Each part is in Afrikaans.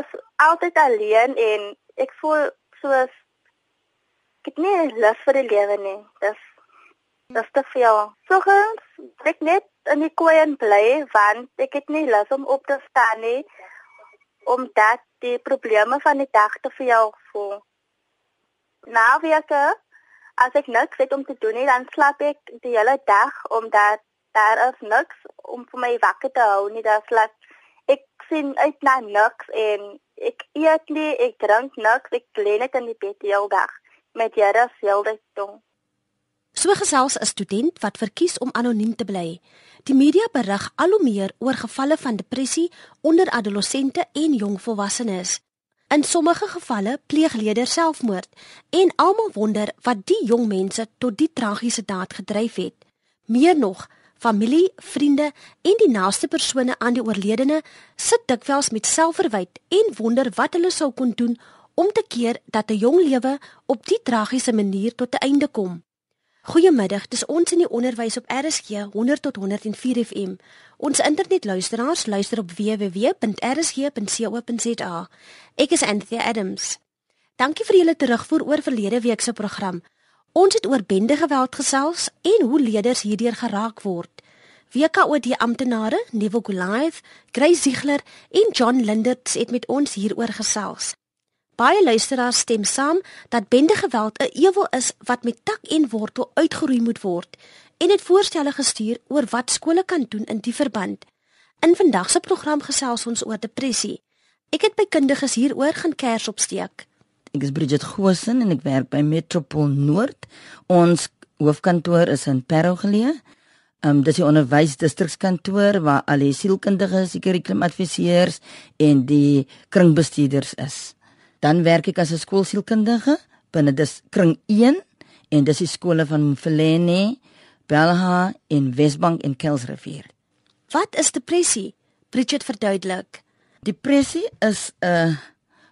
is altyd alleen en ek voel soos ek het nie lus vir die lewe nie. Dis dis te veel. Soggens ek net in die koeien bly want ek het nie lus om op te staan nie omdat die probleme van die dag te veel voel. Nou wie ek as ek niks het om te doen nie, dan slaap ek die hele dag omdat daar is niks om vir my wakker te hou nie. Daar slaap ek sien uit na niks en ek eet nie, ek drink niks, ek lê net in die bed die hele dag met jare selde tong. So gesels 'n student wat verkies om anoniem te bly. Die media berig al hoe meer oor gevalle van depressie onder adolessente en jong volwassenes. In sommige gevalle pleeg leerders selfmoord en almal wonder wat die jong mense tot die tragiese daad gedryf het. Meer nog, familie, vriende en die naaste persone aan die oorledene sit dikwels met selfverwyd en wonder wat hulle sou kon doen om te keer dat 'n jong lewe op die tragiese manier tot 'n einde kom. Goeiemiddag, dis ons in die onderwys op RSG 100 tot 104 FM. Ons internetluisteraars luister op www.rsg.co.za. Ek is Anthea Adams. Dankie vir julle terugvoer oor verlede week se program. Ons het oor bende geweld gesels en hoe leerders hierdeur geraak word. WKOD amptenare, Neville Goliath, Grace Ziegler en John Linders het met ons hieroor gesels. Baie luisteraars stem saam dat bende geweld 'n ewel is wat met tak en wortel uitgeroei moet word en het voorstelle gestuur oor wat skole kan doen in die verband. In vandag se program gesels ons oor depressie. Ek het by kundiges hieroor gaan kers opsteek. Ek is Bridget Gosen en ek werk by Metropol Noord. Ons hoofkantoor is in Parow geleë. Ehm um, dis die onderwysdistrikskantoor waar al die sielkundiges, die kurrikulumadviseurs en die kringbestuurders is. Dan werk ek as 'n skoolsielkundige binne dis kring 1 en dis die skole van Mfelene, Belha en Wesbank en Kelsrivier. Wat is depressie? Bridget verduidelik. Depressie is 'n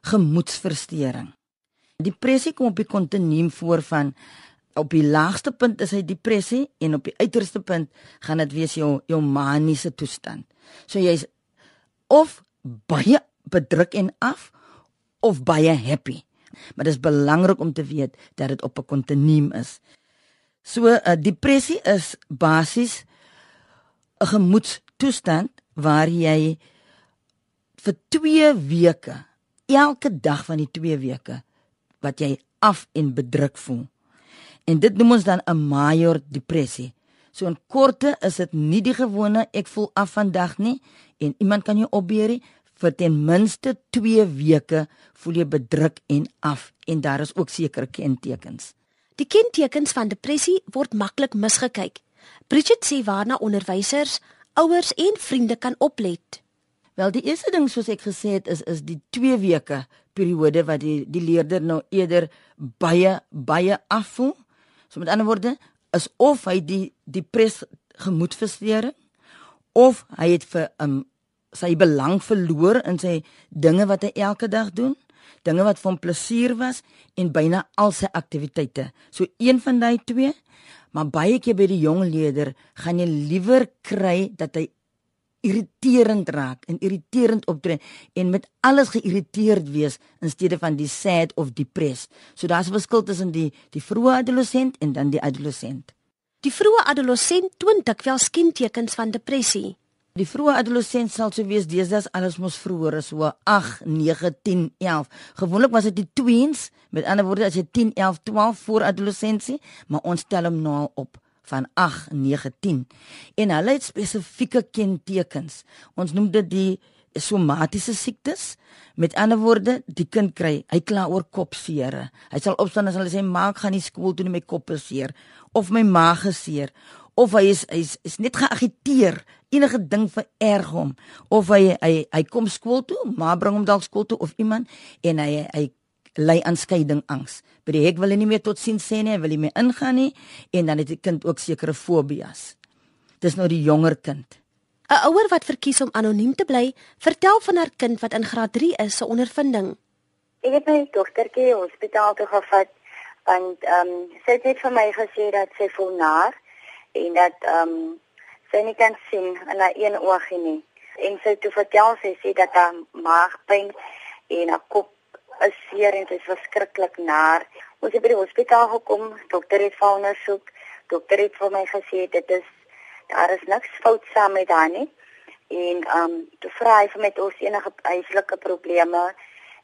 gemoedsversteuring. Depressie kom op die kontinuum voor van op die laagste punt is hy depressie en op die uiterste punt gaan dit wees jou jou maniese toestand. So jy's of baie bedruk en af of baie happy. Maar dit is belangrik om te weet dat dit op 'n kontinuum is. So 'n uh, depressie is basies 'n gemoedstoestand waar jy vir 2 weke elke dag van die 2 weke wat jy af en bedruk voel. En dit noem ons dan 'n major depressie. So in korte is dit nie die gewone ek voel af vandag nie en iemand kan jou opbeer vir ten minste 2 weke voel jy bedruk en af en daar is ook sekere kentekens. Die kentekens van depressie word maklik misgekyk. Bridget sê waarna onderwysers, ouers en vriende kan oplet. Wel die eerste ding soos ek gesê het is is die 2 weke periode wat die die leerder nou eerder baie baie afvoel. So met ander woorde is of hy die depres gemoedversteuring of hy het vir um, sy belang verloor in sy dinge wat hy elke dag doen, dinge wat vir hom plesier was en byna al sy aktiwiteite. So een van daai twee, maar baie keer by die jong leerder gaan jy liewer kry dat hy irriterend raak en irriterend optree en met alles geïrriteerd wees in steede van die sad of depressed. So daar's 'n verskil tussen die die vroeë adolessent en dan die adolessent. Die vroeë adolessent toon dikwels kentekens van depressie. Die vroeë adolessent sal sou wees deesdae alles mos vroeër is so 8, 9, 10, 11. Gewoonlik was dit die tweens, met ander woorde as jy 10, 11, 12 voor adolessensie, maar ons tel hom nou op van 8, 9, 10. En hulle het spesifieke kentekens. Ons noem dit die somatiese siektes. Met ander woorde, die kind kry, hy kla oor kopseer. Hy sal opstaan en hulle sê maak gaan nie skool toe nie met kopseer of my maag seer of hy is hy is, is net geagiteer enige ding vererg hom of hy hy hy kom skool toe maar bring hom dalk skool toe of iemand en hy hy ly aan skeiding angs. By die hek wil hy nie meer tot sien sê nie, hy wil nie meer ingaan nie en dan het die kind ook sekere fobias. Dis nou die jonger kind. 'n Ouer wat verkies om anoniem te bly, vertel van haar kind wat in graad 3 is se ondervinding. Ek het my dogtertjie hospitaal toe gevat want ehm um, sy het vir my gesê dat sy voel naar en dat ehm um, sy nie kan sien in haar een oogie nie. En sy het toe vertel sy sê dat haar maagpyn en haar kop is seer en sy is verskriklik naar. Ons het by die hospitaal gekom, dokter het vir ondersoek. Dokter het vir my gesê dit is daar is niks fout saam met haar nie. En ehm um, toe vra hy vir my of enige huislike probleme.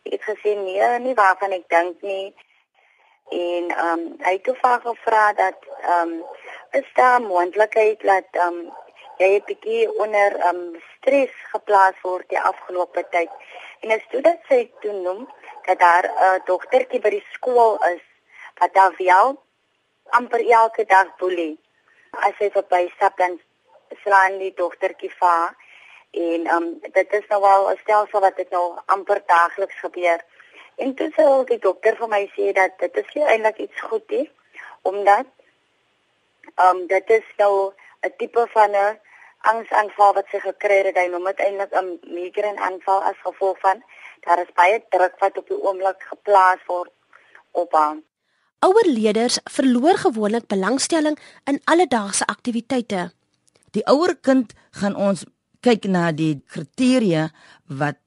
Ek het gesê nee, nie waarvan ek dink nie. En ehm um, hy het toe gevra dat ehm um, is daar moontlikheid dat ehm um, jy 'n bietjie onder ehm um, stres geplaas word die afgelope tyd. En as toe dit sê toe noem dat daar 'n uh, dogtertjie by die skool is wat daar wel amper elke dag boelie. As sy verby stap dan slaan die dogtertjie va en ehm um, dit is nou al 'n stelsel wat dit nou amper daagliks gebeur. En toe sê die dokter vir my sê dat dit is nie eintlik iets goed nie omdat um, dit is nou 'n tipe van 'n angsaanval wat sy gekry het. Hy noem dit eintlik 'n migraine aanval as gevolg van daar is baie druk wat op die oomblik geplaas word op haar. Ouer leerders verloor gewoonlik belangstelling in alledaagse aktiwiteite. Die ouer kind gaan ons kyk na die kriteria wat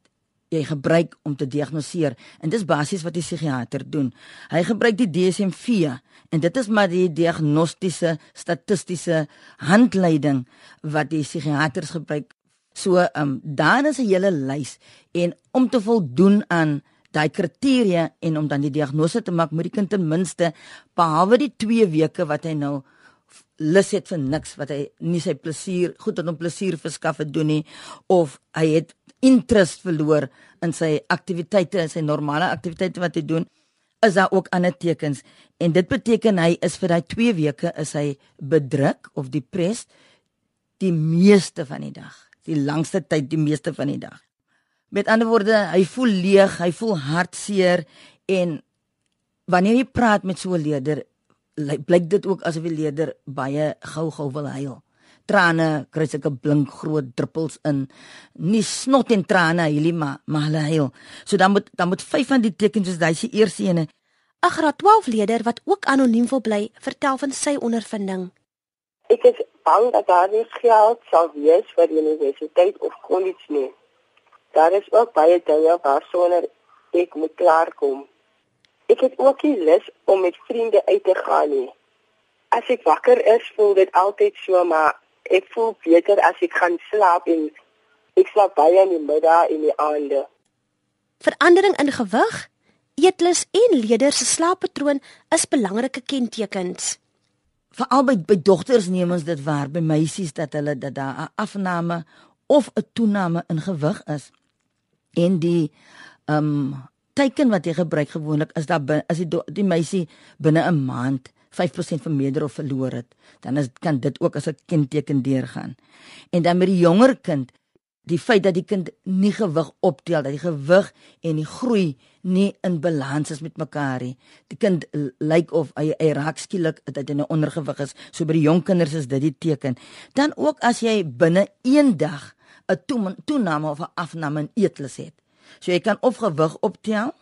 jy gebruik om te diagnoseer en dis basies wat die psigiater doen. Hy gebruik die DSM-4 en dit is maar die diagnostiese statistiese handleiding wat die psigiaters gebruik So ehm um, dan is 'n hele lys en om te voldoen aan daai kriteria en om dan die diagnose te maak moet die kind ten minste behalwe die 2 weke wat hy nou lus het vir niks wat hy nie sy plesier goed het om plesier verskaf het doen nie of hy het interest verloor in sy aktiwiteite en sy normale aktiwiteite wat hy doen is daar ook ander tekens en dit beteken hy is vir daai 2 weke is hy bedruk of depressed die meeste van die dag die langste tyd die meeste van die dag. Met ander woorde, hy voel leeg, hy voel hartseer en wanneer jy praat met so 'n leerder, blyk dit ook asof die leerder baie gou-gou wil huil. Trane kry sulke blink groot druppels in. Nie snot en trane huilie maar maar hulle huil. So dan moet dan moet vyf van die tekens soos daai se eerste ene. 'n Graad 12 leerder wat ook anoniem wil bly, vertel van sy ondervinding. Ek is bang dat daar nie geld sal wees vir die universiteit of kollege nie. Daar is ook baie dinge waarsonder ek moet klaarkom. Ek het ook nie lus om met vriende uit te gaan nie. As ek wakker is, voel dit altyd so, maar ek voel beter as ek gaan slaap en ek slaap baie in die middag en die aande. Verandering in gewig, eetlus en leerders se slaappatroon is belangrike kentekens veral by by dogters neem ons dit waar by meisies dat hulle dat daar 'n afname of 'n toename in gewig is. En die ehm um, teken wat jy gebruik gewoonlik is dat as die die meisie binne 'n maand 5% vermeerder of verloor het, dan is kan dit ook as 'n kenteken deurgaan. En dan met die jonger kind die feit dat die kind nie gewig optel dat die gewig en die groei nie in balans is met mekaar nie. Die kind lyk of hy hy raak skielik dat hy 'n ondergewig is. So by die jong kinders is dit die teken. Dan ook as jy binne 1 dag 'n toename of 'n afname in eetlus het. So jy kan of gewig optel,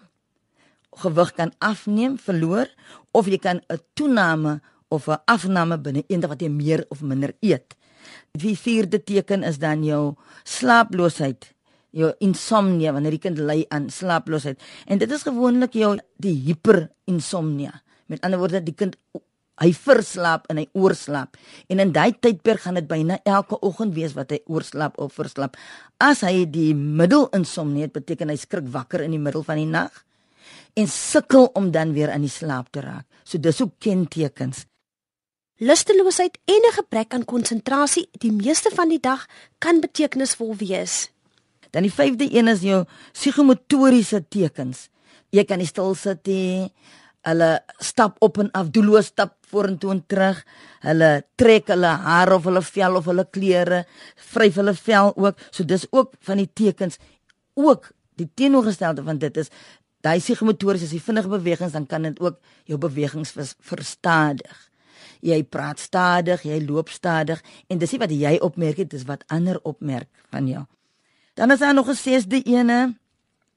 gewig kan afneem, verloor of jy kan 'n toename of 'n afname binne 1 dag wat jy meer of minder eet. Die vierde teken is dan jou slaaploosheid, jou insomnia wanneer die kind ly aan slaaploosheid. En dit is gewoonlik jou die hyperinsomnia. Met ander woorde die kind hy verslaap en hy oorslaap. En in daai tydperk gaan dit byna elke oggend wees wat hy oorslaap of verslaap. As hy die middelinsomnia het, beteken hy skrik wakker in die middel van die nag en sukkel om dan weer aan die slaap te raak. So dis ook kentekens. Lusteloosheid en 'n gebrek aan konsentrasie die meeste van die dag kan betekenisvol wees. Dan die vyfde een is jou psigomotoriese tekens. Jy kan nie stil sit nie. Hulle stap op en af, doelloos stap vorentoe en terug. Hulle trek hulle hare of hulle vel of hulle klere, vryf hulle vel ook. So dis ook van die tekens ook die teenoorgestelde van dit is daai psigomotoriese, as jy vinnige bewegings dan kan dit ook jou bewegings verstadig jy praat stadig, jy loop stadig en dis nie wat jy opmerk dit is wat ander opmerk van jou. Dan is daar nog 'n sesde ene.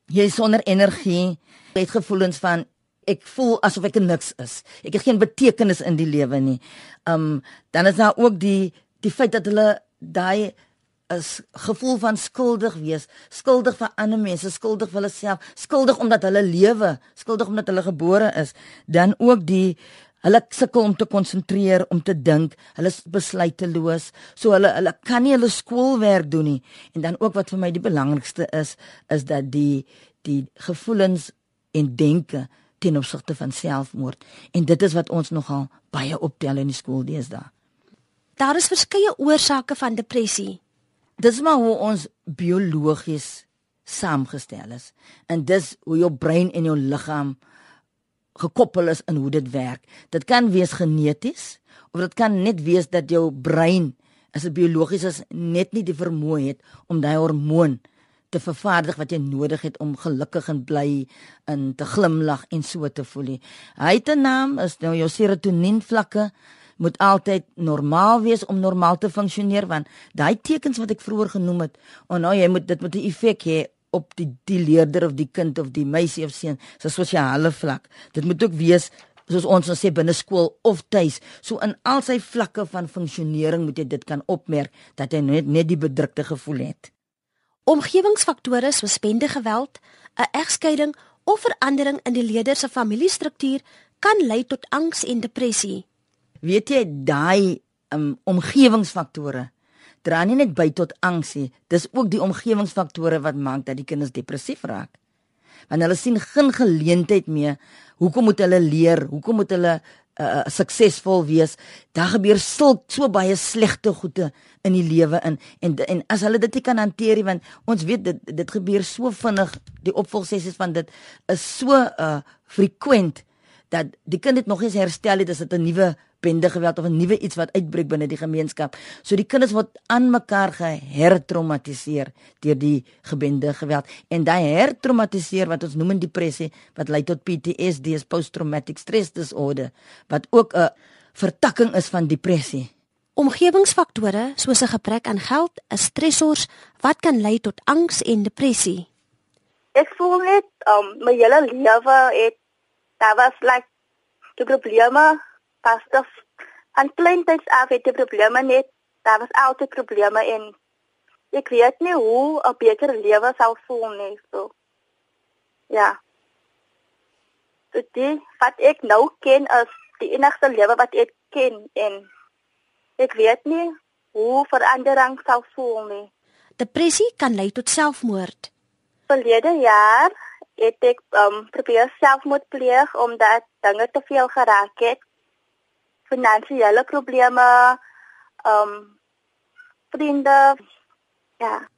Jy sonder energie, jy het gevoelens van ek voel asof ek niks is. Ek het geen betekenis in die lewe nie. Um dan is daar ook die die feit dat hulle daai is gevoel van skuldig wees, skuldig vir ander mense, skuldig vir hulle self, skuldig omdat hulle lewe, skuldig omdat hulle gebore is, dan ook die Hulle sukkel om te konsentreer, om te dink. Hulle is besluiteloos. So hulle hulle kan nie hulle skoolwerk doen nie. En dan ook wat vir my die belangrikste is, is dat die die gevoelens en denke ten opsigte van selfmoord. En dit is wat ons nogal baie optel in die skool deesdae. Daar is verskeie oorsake van depressie. Dis maar hoe ons biologies saamgestel is. En dis hoe jou brein en jou liggaam gekoppel is in hoe dit werk. Dit kan wees geneties of dit kan net wees dat jou brein as dit biologies is net nie die vermoë het om daai hormoon te vervaardig wat jy nodig het om gelukkig en bly in te glimlag en so te voel. Hy het 'n naam is nou jou serotonien vlakke moet altyd normaal wees om normaal te funksioneer want daai tekens wat ek vroeër genoem het, oh nou jy moet dit met 'n effek hê op die die leerder of die kind of die meisie of seun se sosiale vlak. Dit moet ook wees soos ons ons sê binne skool of tuis. So in al sy vlakke van funksionering moet jy dit kan opmerk dat hy net net die bedrukte gevoel het. Omgewingsfaktore soos bendegeweld, 'n egskeiding of verandering in die leerder se familiestruktuur kan lei tot angs en depressie. Weet jy daai um, omgewingsfaktore dra nie net by tot angs nie, dis ook die omgewingsfaktore wat maak dat die kinders depressief raak. Want hulle sien geen geleentheid meer. Hoekom moet hulle leer? Hoekom moet hulle uh, suksesvol wees? Daar gebeur sulk so baie slegte goede in die lewe in en en as hulle dit nie kan hanteer nie want ons weet dit dit gebeur so vinnig die opvolgsessies van dit is so uh frequent dat die kind dit nog eens herstel het as dit 'n nuwe bende geweld of 'n nuwe iets wat uitbreek binne die gemeenskap. So die kinders word aan mekaar gehertraumatiseer deur die gebende geweld en daai hertraumatiseer wat ons noem in depressie wat lei tot PTSD, post traumatic stress disorder, wat ook 'n vertakking is van depressie. Omgewingsfaktore soos 'n gebrek aan geld, 'n stressors wat kan lei tot angs en depressie. Ek voel net um my hele lewe het daar was like die probleme pas dat aan kleintyds af het die probleme net daar was altyd probleme en ek weet nie hoe 'n beter lewe sou voel nie so. Ja. Dit wat ek nou ken is die enigste lewe wat ek ken en ek weet nie hoe verandering sou voel nie. Depressie kan lei tot selfmoord. Verlede jaar het ek um, probeer selfmoord pleeg omdat dinge te veel geraak het. Finansiële probleme, um vriende. Ja.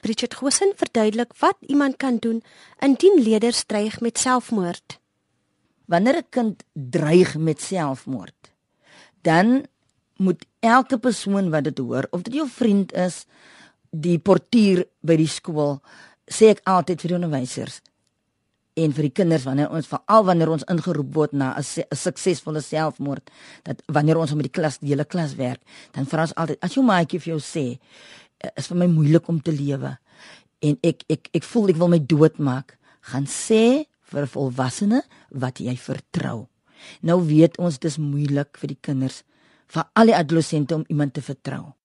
Richard Gosen verduidelik wat iemand kan doen indien leerders dreig met selfmoord. Wanneer 'n kind dreig met selfmoord, dan moet elke persoon wat dit hoor, of dit jou vriend is, die portier by die skool, sê ek altyd vir die onderwysers, en vir die kinders wanneer ons veral wanneer ons ingeroep word na 'n suksesvolle selfmoord dat wanneer ons met die klas die hele klas werk dan vra ons altyd as jou maatjie vir jou sê eh, is vir my moeilik om te lewe en ek ek ek voel ek wil my dood maak gaan sê vir 'n volwassene wat jy vertrou. Nou weet ons dis moeilik vir die kinders vir al die adolessente om iemand te vertrou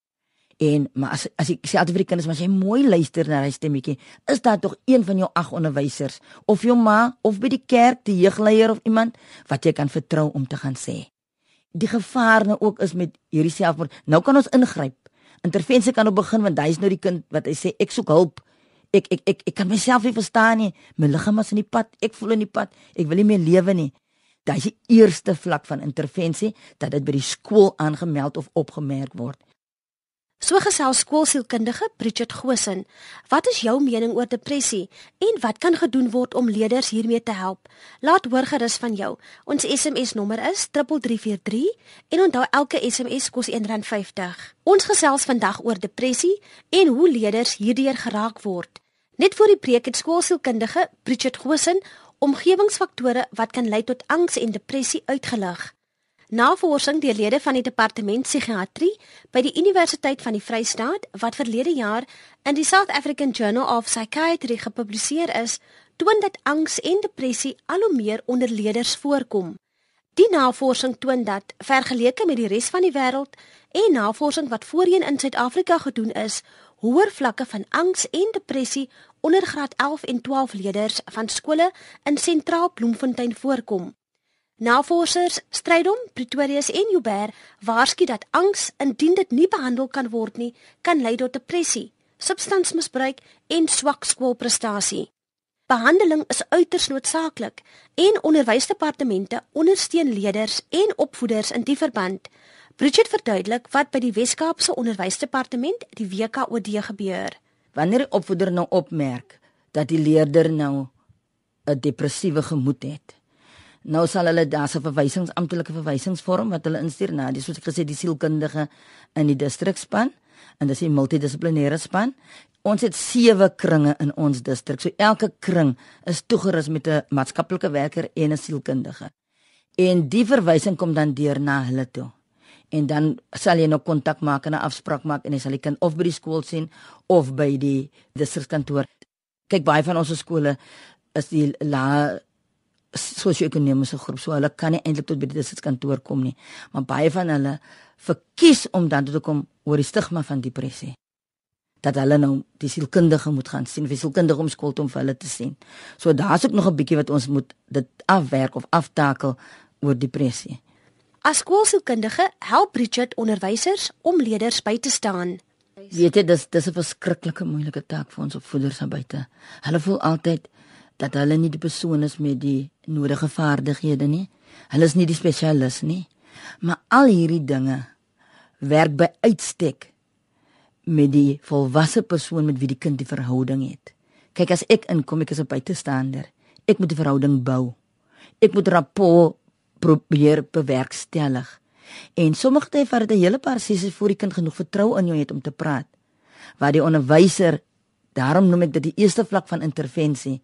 En maar as as ek sê altyd vir die kinders, maar as jy mooi luister na hy stemmetjie, is daar tog een van jou ag onderwysers of jou ma of by die kerk, die jeugleier of iemand wat jy kan vertrou om te gaan sê. Die gevaar nou ook is met hierdie selfmoord. Nou kan ons ingryp. Intervensie kan nou begin want hy's nou die kind wat hy sê ek soek hulp. Ek ek ek ek kan myself nie verstaan nie. My liggaam is in die pad. Ek voel in die pad. Ek wil nie meer lewe nie. Dit is die eerste vlak van intervensie dat dit by die skool aangemeld of opgemerk word. So gesels skoolsielkundige Bridget Gosen. Wat is jou mening oor depressie en wat kan gedoen word om leerders hiermee te help? Laat hoor gerus van jou. Ons SMS nommer is 3343 en onthou elke SMS kos R1.50. Ons gesels vandag oor depressie en hoe leerders hierdeur geraak word. Net voor die preek het skoolsielkundige Bridget Gosen omgewingsfaktore wat kan lei tot angs en depressie uitgelig. Navorsing deur lede van die departement psigiatrie by die Universiteit van die Vrystaat wat verlede jaar in die South African Journal of Psychiatry gepubliseer is, toon dat angs en depressie al hoe meer onder leerders voorkom. Die navorsing toon dat vergeleke met die res van die wêreld en navorsing wat voorheen in Suid-Afrika gedoen is, hoër vlakke van angs en depressie onder graad 11 en 12 leerders van skole in sentraal Bloemfontein voorkom. Navorsers Strydom, Pretoria en Joubert waarsku dat angs indien dit nie behandel kan word nie, kan lei tot depressie, substansmisbruik en swak skoolprestasie. Behandeling is uiters noodsaaklik en onderwysdepartemente ondersteun leerders en opvoeders in die verband. Bridget verduidelik wat by die Wes-Kaapse Onderwysdepartement, die WKOD gebeur. Wanneer 'n opvoeder nou opmerk dat die leerder nou 'n depressiewe gemoed het, nou sal hulle daar's 'n verwysings amptelike verwysingsvorm wat hulle instuur na die soos ek gesê die sielkundige in die distrikspan en dis 'n multidissiplinêre span Ons het sewe kringe in ons distrik. So elke kring is toegerus met 'n maatskaplike werker en 'n sielkundige. En die verwysing kom dan deur na hulle toe. En dan sal jy nou kontak maak en 'n afspraak maak en jy sal die kind of by die skool sien of by die distrikskantoor. Kyk baie van ons skole is die la sosio-ekonomiese groep. So hulle kan nie eintlik tot by die distrikskantoor kom nie. Maar baie van hulle verkies om dan toe te kom oor die stigma van depressie dat hulle nou die sielkundige moet gaan sien, vir sielkundige om skool toe om vir hulle te sien. So daar's ook nog 'n bietjie wat ons moet dit afwerk of aftakel oor depressie. As skoolsielkundige help Richard onderwysers om leerders by te staan. Weet jy dis dis 'n verskriklike moeilike taak vir ons opvoeders daar buite. Hulle voel altyd dat hulle nie die persoon is met die nodige vaardighede nie. Hulle is nie die spesialis nie. Maar al hierdie dinge werk by uitstek met die volwasse persoon met wie die kind die verhouding het. Kyk as ek inkom, ek is 'n buitestander. Ek moet die verhouding bou. Ek moet rapport probeer bewerkstellig. En sommige tye vat dit 'n hele paar sessies voor die kind genoeg vertroue in jou het om te praat. Waar die onderwyser daarom noem ek dit die eerste vlak van intervensie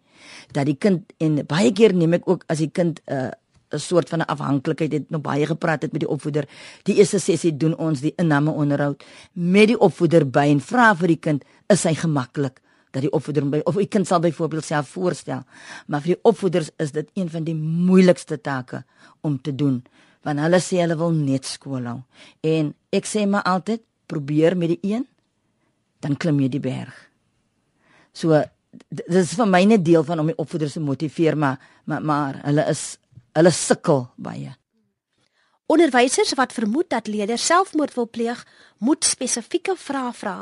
dat die kind en baie keer neem ek ook as die kind 'n uh, 'n soort van 'n afhanklikheid het nog baie gepraat het met die opvoeder. Die eerste sessie doen ons die inname onderhoud met die opvoeder by en vra vir die kind is hy gemaklik dat die opvoeder by of die kind sal byvoorbeeld self voorstel. Maar vir die opvoeders is dit een van die moeilikste take om te doen want hulle sê hulle wil net skool hou. En ek sê maar altyd probeer met die een dan klim jy die berg. So dit is vir my net deel van om die opvoeders te motiveer maar maar, maar hulle is hulle sukkel baie. Onderwysers wat vermoed dat leerders selfmoord wil pleeg, moet spesifieke vrae vra.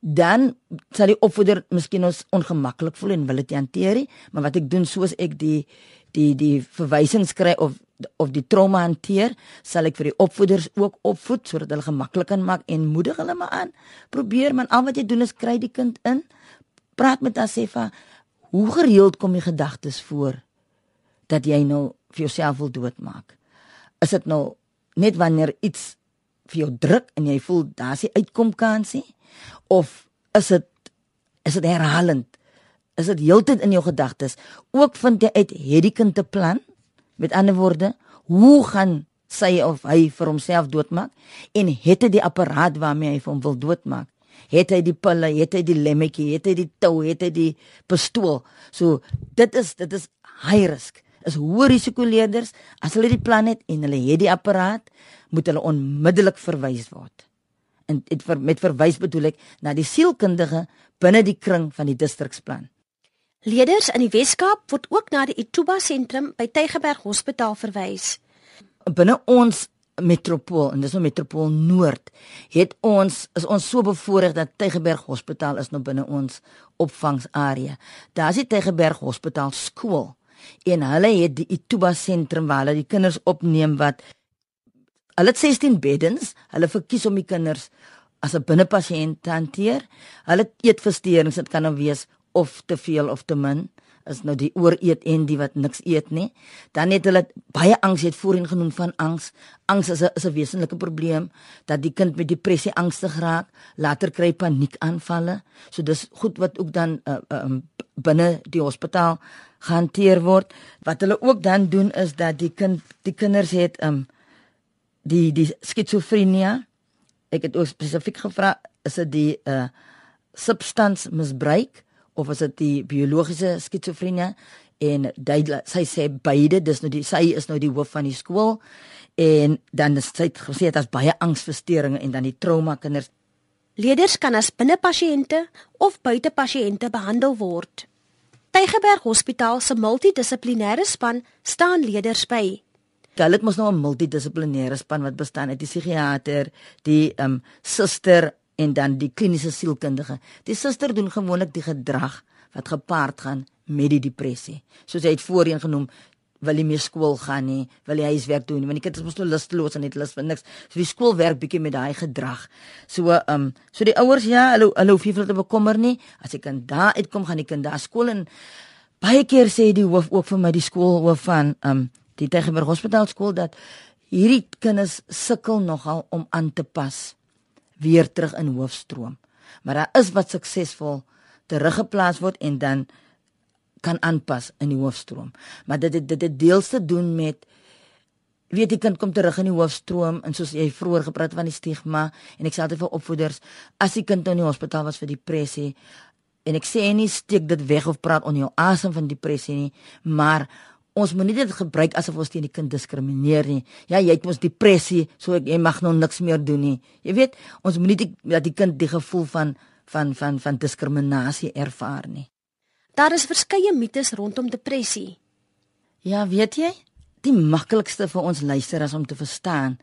Dan sal die opvoeder miskien ons ongemaklik voel en wil dit hanteer, maar wat ek doen soos ek die die die verwysings kry of of die trauma hanteer, sal ek vir die opvoeders ook opvoed sodat hulle gemaklik kan maak en moedig hulle maar aan. Probeer man, al wat jy doen is kry die kind in. Praat met Asefa. Hoe gereeld kom die gedagtes voor dat jy nou vir jouself wil doodmaak? Is dit nou net wanneer iets vir jou druk en jy voel daar's 'n uitkomkansie of is dit is dit herhalend? Is dit heeltyd in jou gedagtes? Ook vind jy uit het die kind 'n plan? Met ander woorde, hoe gaan sy of hy vir homself doodmaak en het hy die apparaat waarmee hy hom wil doodmaak? Het hy die pille, het hy die lemmetjie, het hy die tou, het hy die pistool? So dit is dit is high risk is hoë risiko leerders. As hulle die plan het en hulle het die apparaat, moet hulle onmiddellik verwys word. En dit vir, met verwys bedoel ek na die sielkundige binne die kring van die distriksplan. Leerders in die Weskaap word ook na die Ituba sentrum by Tygerberg Hospitaal verwys. Binne ons metropool en dis nou metropool Noord het ons is ons so bevoorreg dat Tygerberg Hospitaal is nou binne ons opvangsarea. Daar is die Tygerberg Hospitaal skool en hulle het die Ituba sentrum waar hulle die kinders opneem wat hulle het 16 beddens, hulle verkies om die kinders as 'n binnepasiënt te hanteer. Hulle eetversteurings, dit kan nou wees of te veel of te min is nou die ooreet en die wat niks eet nie. Dan het hulle baie angs het voorheen genoem van angs. Angs is 'n is 'n wesenlike probleem dat die kind met depressie angstig raak, later kry paniekaanvalle. So dis goed wat ook dan uh, uh, binne die hospitaal gehanteer word. Wat hulle ook dan doen is dat die kind die kinders het um die die skizofrenia. Ek het ook spesifiek gevra is dit die uh substansmisbruik of is dit die biologiese skizofrenia en duidelik sy sê beide dis nou die sy is nou die hoof van die skool en dan is sy gesê dit as baie angsversteurings en dan die trauma kinders Leerders kan as binnepasiënte of buitepasiënte behandel word. Tygerberg Hospitaal se multidissiplinêre span staan leerders by. Hulle het mos nou 'n multidissiplinêre span wat bestaan uit die psigiater, die ehm um, suster en dan die kliniese sielkundige. Die suster doen gewoonlik die gedrag wat gepaard gaan met die depressie. Soos hy het voorheen genoem, wil nie meer skool gaan nie, wil hy huiswerk doen nie, want die kind is mos nou lusteloos en het lus vir niks. So die skool werk bietjie met daai gedrag. So ehm um, so die ouers ja, hulle hulle hoef nie veel te bekommer nie. As die kind daar uitkom, gaan die kind daar skool en baie keer sê die hoof ook vir my die skoolhoof van ehm um, die Tegenberg Hospitaal skool dat hierdie kinders sukkel nogal om aan te pas weer terug in hoofstroom. Maar daar is wat suksesvol teruggeplaas word en dan kan aanpas in die hoofstroom. Maar dit dit dit deels te doen met weet die kind kom terug in die hoofstroom en soos jy vroeër gepraat van die stigma en ek sê altyd vir opvoeders as die kind nou in die hospitaal was vir depressie en ek sê nie steek dit weg of praat on jou asem van depressie nie, maar ons moet nie dit gebruik asof ons teen die kind diskrimineer nie. Ja, jy het mos depressie, so ek, jy mag nou niks meer doen nie. Jy weet, ons moet nie die, dat die kind die gevoel van van van van diskriminasie ervaar nie. Daar is verskeie mites rondom depressie. Ja, weet jy, die maklikste vir ons luisteraars om te verstaan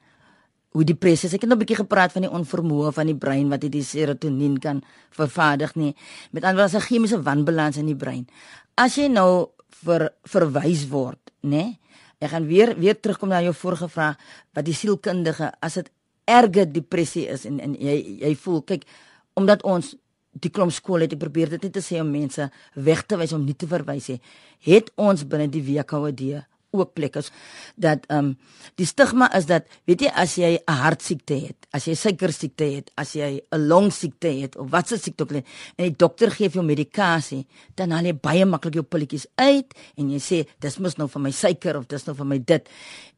hoe depressie is. Ek het nou 'n bietjie gepraat van die onvermoë van die brein wat die serotonien kan vervaardig nie. Met ander woorde, 'n chemiese wanbalans in die brein. As jy nou ver, verwys word, né? Nee? Ek gaan weer weer terugkom na jou vorige vraag wat die sielkundige as dit erge depressie is en en jy jy voel kyk omdat ons die klomp skool het ek probeer dit net te sê om mense weg te wys om nie te verwys nie het ons binne die WKOD ook plekke dat ehm um, die stigma is dat weet jy as jy 'n hartsiekte het, as jy suiker siekte het, as jy 'n long siekte het of wat se siekte ook al en die dokter gee vir jou medikasie, dan haal jy baie maklik jou pilletjies uit en jy sê dis mos nou vir my suiker of dis nou vir my dit.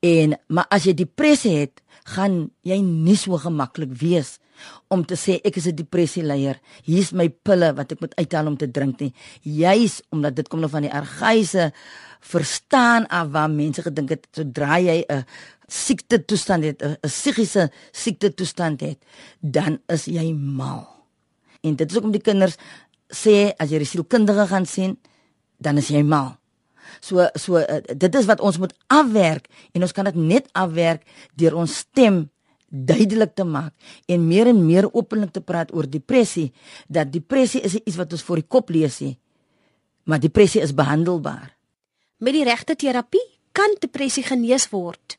En maar as jy depressie het, gaan jy nie so gemaklik wees om te sê ek is 'n depressie leier. Hier's my pille wat ek moet uithaal om te drink nie. Juis omdat dit kom nou van die argaïse verstaan af waar mense gedink het sodra jy 'n siekte toestand het, 'n psigiese siekte toestand het, dan is jy mal. En dit is ook om die kinders sê as jy 'n sielkundige gaan sien, dan is jy mal. So so uh, dit is wat ons moet afwerk en ons kan dit net afwerk deur ons stem duidelik te maak en meer en meer openlik te praat oor depressie dat depressie is iets wat ons voor die kop lees nie maar depressie is behandelbaar. Met die regte terapie kan depressie genees word.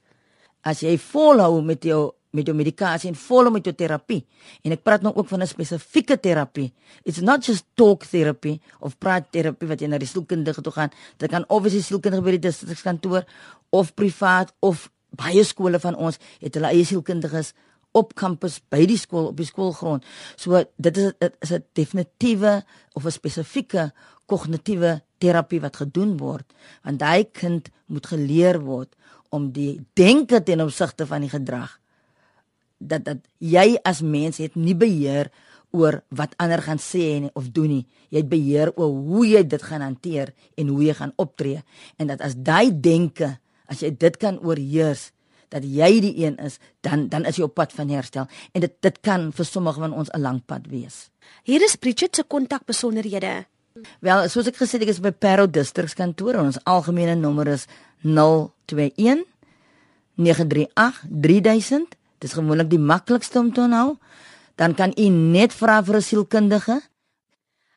As jy volhou met jou met jou medikasie en volhou met jou terapie en ek praat nou ook van 'n spesifieke terapie it's not just talk therapy of praat terapie wat jy na die sielkundige toe gaan dit kan obviously sielkundige by die distrikskantoor of privaat of baie skole van ons het hulle eie sielkundiges op kampus by die skool op die skoolgrond. So dit is is 'n definitiewe of 'n spesifieke kognitiewe terapie wat gedoen word want daai kind moet geleer word om die denke ten opsigte van die gedrag dat dat jy as mens het nie beheer oor wat ander gaan sê en of doen nie. Jy het beheer oor hoe jy dit gaan hanteer en hoe jy gaan optree en dat as daai denke as jy dit kan oorheers dat jy die een is, dan dan is jy op pad van herstel en dit dit kan vir sommige van ons 'n lang pad wees. Hier is Bridget se kontakbesonderhede. Wel, soos ek gesê het, ek is by Parow Districts kantoor en ons algemene nommer is 021 938 3000. Dit is gewoonlik die maklikste om te onthou. Dan kan u net vra vir 'n sielkundige.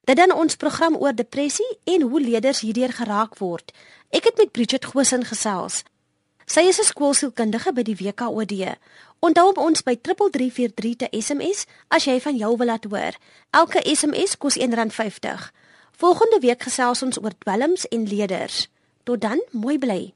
Dit dan ons program oor depressie en hoe leerders hierdeur geraak word. Ek het met Bridget Gosen gesels. Sy is 'n skoolsielkundige by die WKOD. Onthou om ons by 3343 te SMS as jy van jou wil laat hoor. Elke SMS kos R1.50. Volgende week gesels ons oor dwelms en leerders. Tot dan, mooi bly.